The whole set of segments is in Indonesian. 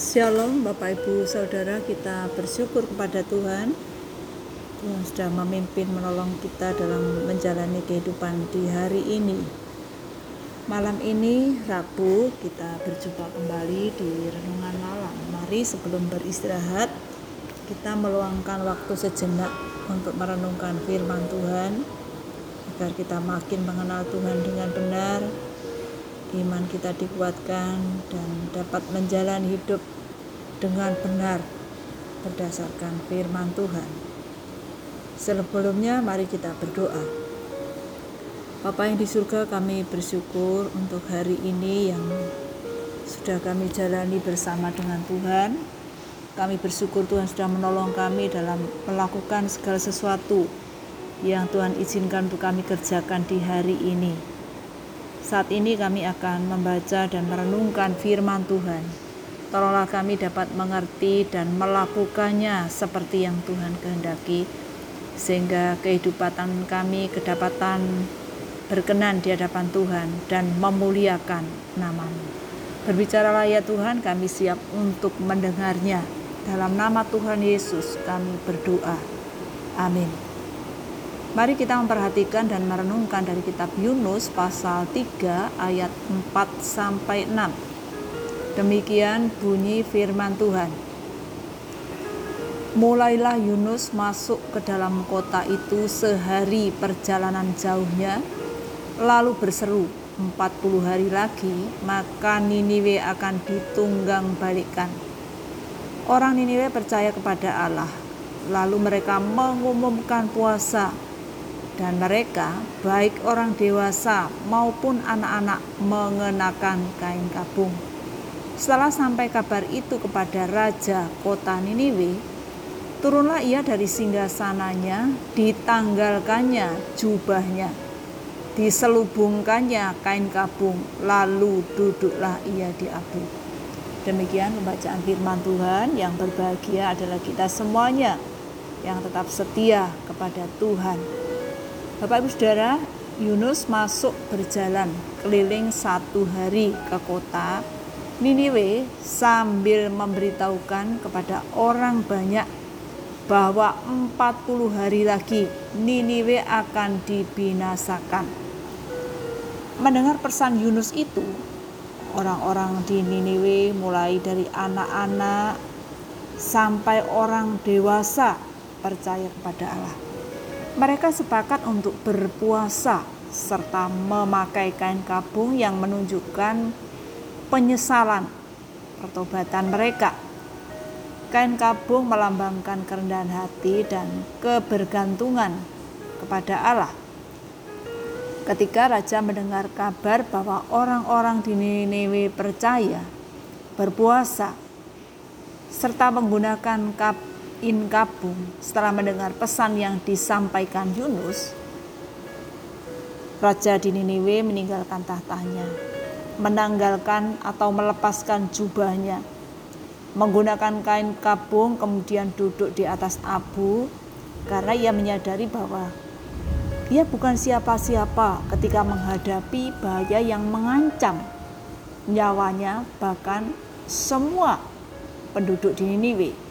Shalom Bapak Ibu Saudara. Kita bersyukur kepada Tuhan Tuhan sudah memimpin menolong kita dalam menjalani kehidupan di hari ini. Malam ini Rabu kita berjumpa kembali di Renungan Malam. Mari sebelum beristirahat kita meluangkan waktu sejenak untuk merenungkan firman Tuhan agar kita makin mengenal Tuhan dengan benar iman kita dikuatkan dan dapat menjalani hidup dengan benar berdasarkan firman Tuhan. Sebelumnya mari kita berdoa. Bapa yang di surga kami bersyukur untuk hari ini yang sudah kami jalani bersama dengan Tuhan. Kami bersyukur Tuhan sudah menolong kami dalam melakukan segala sesuatu yang Tuhan izinkan untuk kami kerjakan di hari ini. Saat ini kami akan membaca dan merenungkan firman Tuhan. Tolonglah kami dapat mengerti dan melakukannya seperti yang Tuhan kehendaki, sehingga kehidupan kami kedapatan berkenan di hadapan Tuhan dan memuliakan namamu. Berbicaralah ya Tuhan, kami siap untuk mendengarnya. Dalam nama Tuhan Yesus kami berdoa. Amin. Mari kita memperhatikan dan merenungkan dari kitab Yunus pasal 3 ayat 4 sampai 6. Demikian bunyi firman Tuhan. Mulailah Yunus masuk ke dalam kota itu sehari perjalanan jauhnya, lalu berseru, 40 hari lagi, maka Niniwe akan ditunggang balikan. Orang Niniwe percaya kepada Allah, lalu mereka mengumumkan puasa dan mereka, baik orang dewasa maupun anak-anak, mengenakan kain kabung. Setelah sampai kabar itu kepada raja kota Niniwe, turunlah ia dari singgah sananya, ditanggalkannya jubahnya, diselubungkannya kain kabung, lalu duduklah ia di abu. Demikian pembacaan firman Tuhan yang berbahagia adalah kita semuanya yang tetap setia kepada Tuhan Bapak Ibu Saudara, Yunus masuk berjalan keliling satu hari ke kota Niniwe sambil memberitahukan kepada orang banyak bahwa 40 hari lagi Niniwe akan dibinasakan. Mendengar pesan Yunus itu, orang-orang di Niniwe mulai dari anak-anak sampai orang dewasa percaya kepada Allah mereka sepakat untuk berpuasa serta memakai kain kabung yang menunjukkan penyesalan pertobatan mereka. Kain kabung melambangkan kerendahan hati dan kebergantungan kepada Allah. Ketika raja mendengar kabar bahwa orang-orang di Niniwe percaya, berpuasa, serta menggunakan kabung Inkabung setelah mendengar pesan yang disampaikan Yunus, Raja di Niniwe meninggalkan tahtanya, menanggalkan atau melepaskan jubahnya, menggunakan kain kabung kemudian duduk di atas abu karena ia menyadari bahwa ia bukan siapa-siapa ketika menghadapi bahaya yang mengancam nyawanya bahkan semua penduduk di Niniwe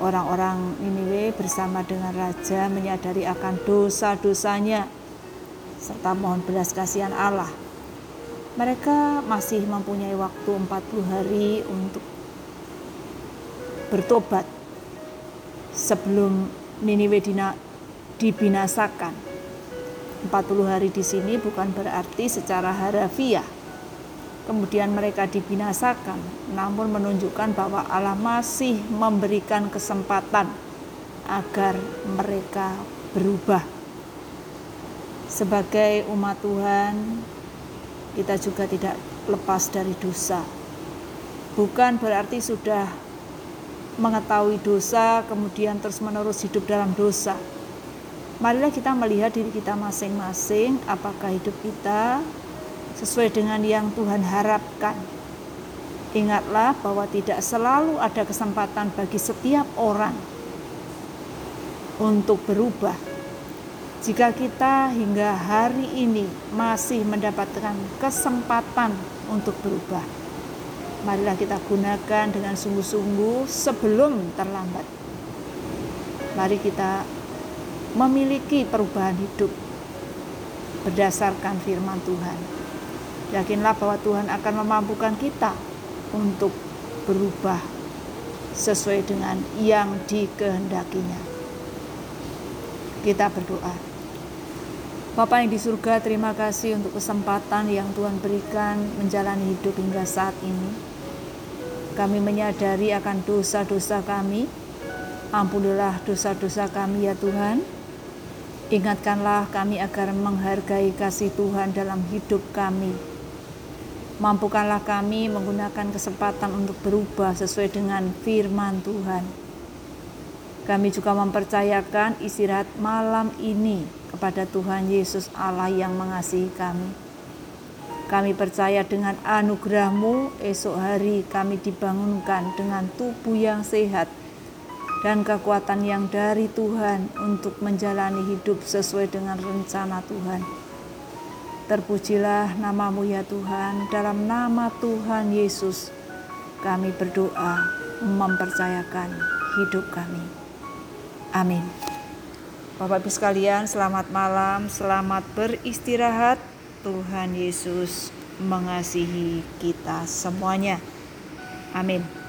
Orang-orang Niniwe bersama dengan raja menyadari akan dosa-dosanya serta mohon belas kasihan Allah. Mereka masih mempunyai waktu 40 hari untuk bertobat sebelum Niniwe dibinasakan. 40 hari di sini bukan berarti secara harafiah kemudian mereka dibinasakan, namun menunjukkan bahwa Allah masih memberikan kesempatan agar mereka berubah. Sebagai umat Tuhan, kita juga tidak lepas dari dosa. Bukan berarti sudah mengetahui dosa, kemudian terus-menerus hidup dalam dosa. Marilah kita melihat diri kita masing-masing, apakah hidup kita sesuai dengan yang Tuhan harapkan. Ingatlah bahwa tidak selalu ada kesempatan bagi setiap orang untuk berubah. Jika kita hingga hari ini masih mendapatkan kesempatan untuk berubah, marilah kita gunakan dengan sungguh-sungguh sebelum terlambat. Mari kita memiliki perubahan hidup berdasarkan firman Tuhan. Yakinlah bahwa Tuhan akan memampukan kita untuk berubah sesuai dengan yang dikehendakinya. Kita berdoa. Bapak yang di surga, terima kasih untuk kesempatan yang Tuhan berikan menjalani hidup hingga saat ini. Kami menyadari akan dosa-dosa kami. Ampunilah dosa-dosa kami ya Tuhan. Ingatkanlah kami agar menghargai kasih Tuhan dalam hidup kami. Mampukanlah kami menggunakan kesempatan untuk berubah sesuai dengan firman Tuhan. Kami juga mempercayakan istirahat malam ini kepada Tuhan Yesus Allah yang mengasihi kami. Kami percaya dengan anugerahmu esok hari kami dibangunkan dengan tubuh yang sehat dan kekuatan yang dari Tuhan untuk menjalani hidup sesuai dengan rencana Tuhan. Terpujilah namamu ya Tuhan, dalam nama Tuhan Yesus kami berdoa mempercayakan hidup kami. Amin. Bapak Ibu sekalian, selamat malam, selamat beristirahat. Tuhan Yesus mengasihi kita semuanya. Amin.